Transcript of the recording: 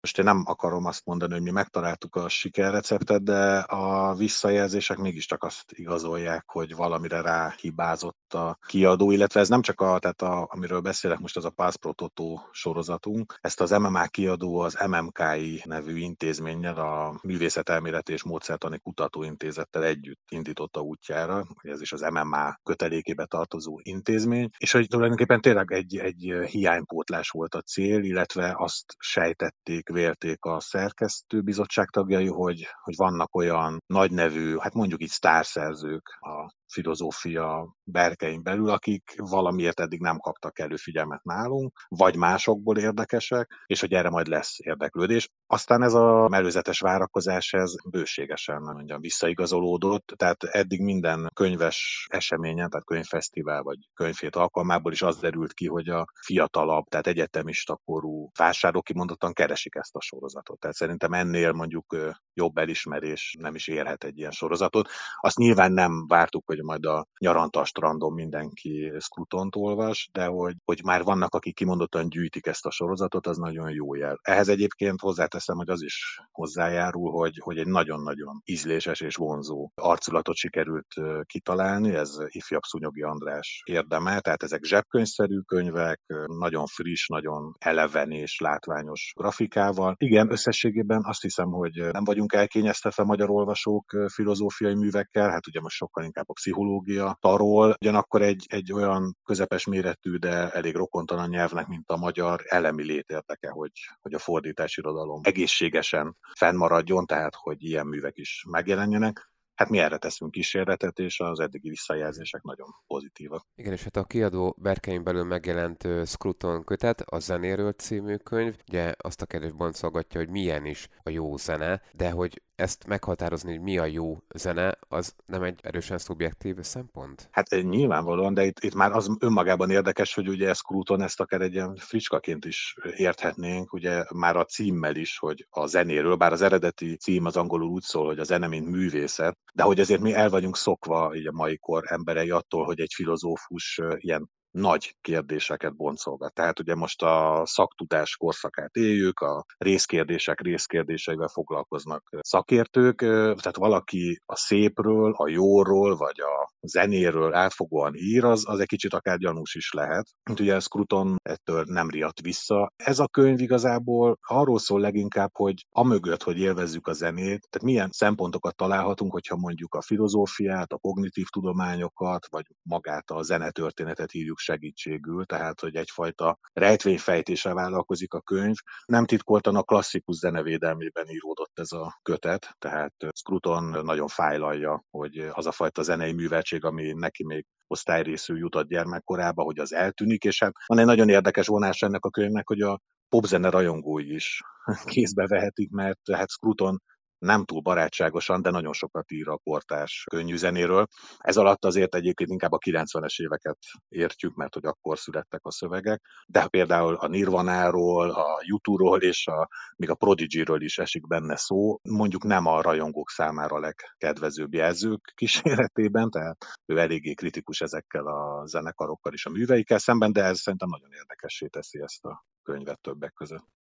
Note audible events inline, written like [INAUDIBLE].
Most én nem akarom azt mondani, hogy mi megtaláltuk a sikerreceptet, de a visszajelzések mégiscsak azt igazolják, hogy valamire ráhibázott a kiadó, illetve ez nem csak a, tehát a, amiről beszélek most, az a Pass Pro Toto sorozatunk. Ezt az MMA kiadó az MMKI nevű intézménnyel, a Művészetelméleti és Módszertani Kutatóintézettel együtt indította útjára, ez is az MMA kötelékébe tartozó intézmény, és hogy tulajdonképpen tényleg egy, egy hiánypótlás volt a cél, illetve azt sejtették, vélték a szerkesztőbizottság tagjai, hogy, hogy vannak olyan nagynevű, hát mondjuk így sztárszerzők a filozófia berkein belül, akik valamiért eddig nem kaptak elő nálunk, vagy másokból érdekesek, és hogy erre majd lesz érdeklődés. Aztán ez a előzetes várakozás, ez bőségesen mondjam, visszaigazolódott, tehát eddig minden könyves eseményen, tehát könyvfesztivál vagy könyvét alkalmából is az derült ki, hogy a fiatalabb, tehát egyetemista korú vásárlók kimondottan keresik ezt a sorozatot. Tehát szerintem ennél mondjuk jobb elismerés nem is érhet egy ilyen sorozatot. Azt nyilván nem vártuk, hogy majd a nyaranta strandon mindenki Scrutont olvas, de hogy, hogy már vannak, akik kimondottan gyűjtik ezt a sorozatot, az nagyon jó jel. Ehhez egyébként hozzáteszem, hogy az is hozzájárul, hogy, hogy egy nagyon-nagyon ízléses és vonzó arculatot sikerült kitalálni, ez ifjabb Szunyogi András érdeme, tehát ezek zsebkönyvszerű könyvek, nagyon friss, nagyon eleven és látványos grafikával. Igen, összességében azt hiszem, hogy nem vagyunk elkényeztetve magyar olvasók filozófiai művekkel, hát ugye most sokkal inkább a pszichológia tarol, ugyanakkor egy, egy olyan közepes méretű, de elég rokontalan nyelvnek, mint a magyar, elemi létérdeke, hogy, hogy a fordítási irodalom egészségesen fennmaradjon, tehát hogy ilyen művek is megjelenjenek hát mi erre teszünk kísérletet, és az eddigi visszajelzések nagyon pozitívak. Igen, és hát a kiadó berkein belül megjelent Scruton kötet, a Zenéről című könyv, ugye azt a kérdést boncolgatja, hogy milyen is a jó zene, de hogy ezt meghatározni, hogy mi a jó zene, az nem egy erősen szubjektív szempont? Hát nyilvánvalóan, de itt, itt már az önmagában érdekes, hogy ugye Scruton ezt akár egy ilyen fricskaként is érthetnénk, ugye már a címmel is, hogy a zenéről, bár az eredeti cím az angolul úgy szól, hogy a zene, mint művészet, de hogy azért mi el vagyunk szokva így a mai kor emberei attól, hogy egy filozófus ilyen nagy kérdéseket boncolgat. Tehát ugye most a szaktudás korszakát éljük, a részkérdések részkérdéseivel foglalkoznak szakértők, tehát valaki a szépről, a jóról, vagy a zenéről átfogóan ír, az, az egy kicsit akár gyanús is lehet. Mint ugye Scruton ettől nem riadt vissza. Ez a könyv igazából arról szól leginkább, hogy amögött, hogy élvezzük a zenét, tehát milyen szempontokat találhatunk, hogyha mondjuk a filozófiát, a kognitív tudományokat, vagy magát a zenetörténetet írjuk segítségül, tehát hogy egyfajta rejtvényfejtése vállalkozik a könyv. Nem titkoltan a klasszikus zenevédelmében íródott ez a kötet, tehát Scruton nagyon fájlalja, hogy az a fajta zenei műveltség, ami neki még osztályrészű jutott gyermekkorába, hogy az eltűnik, és hát van egy nagyon érdekes vonás ennek a könyvnek, hogy a popzene rajongói is [LAUGHS] kézbe vehetik, mert hát Scruton nem túl barátságosan, de nagyon sokat ír a kortás könnyű zenéről. Ez alatt azért egyébként inkább a 90-es éveket értjük, mert hogy akkor születtek a szövegek, de például a Nirvanáról, a YouTube-ról és a, még a Prodigy-ről is esik benne szó, mondjuk nem a rajongók számára a legkedvezőbb jelzők kíséretében, tehát ő eléggé kritikus ezekkel a zenekarokkal és a műveikkel szemben, de ez szerintem nagyon érdekessé teszi ezt a könyvet többek között.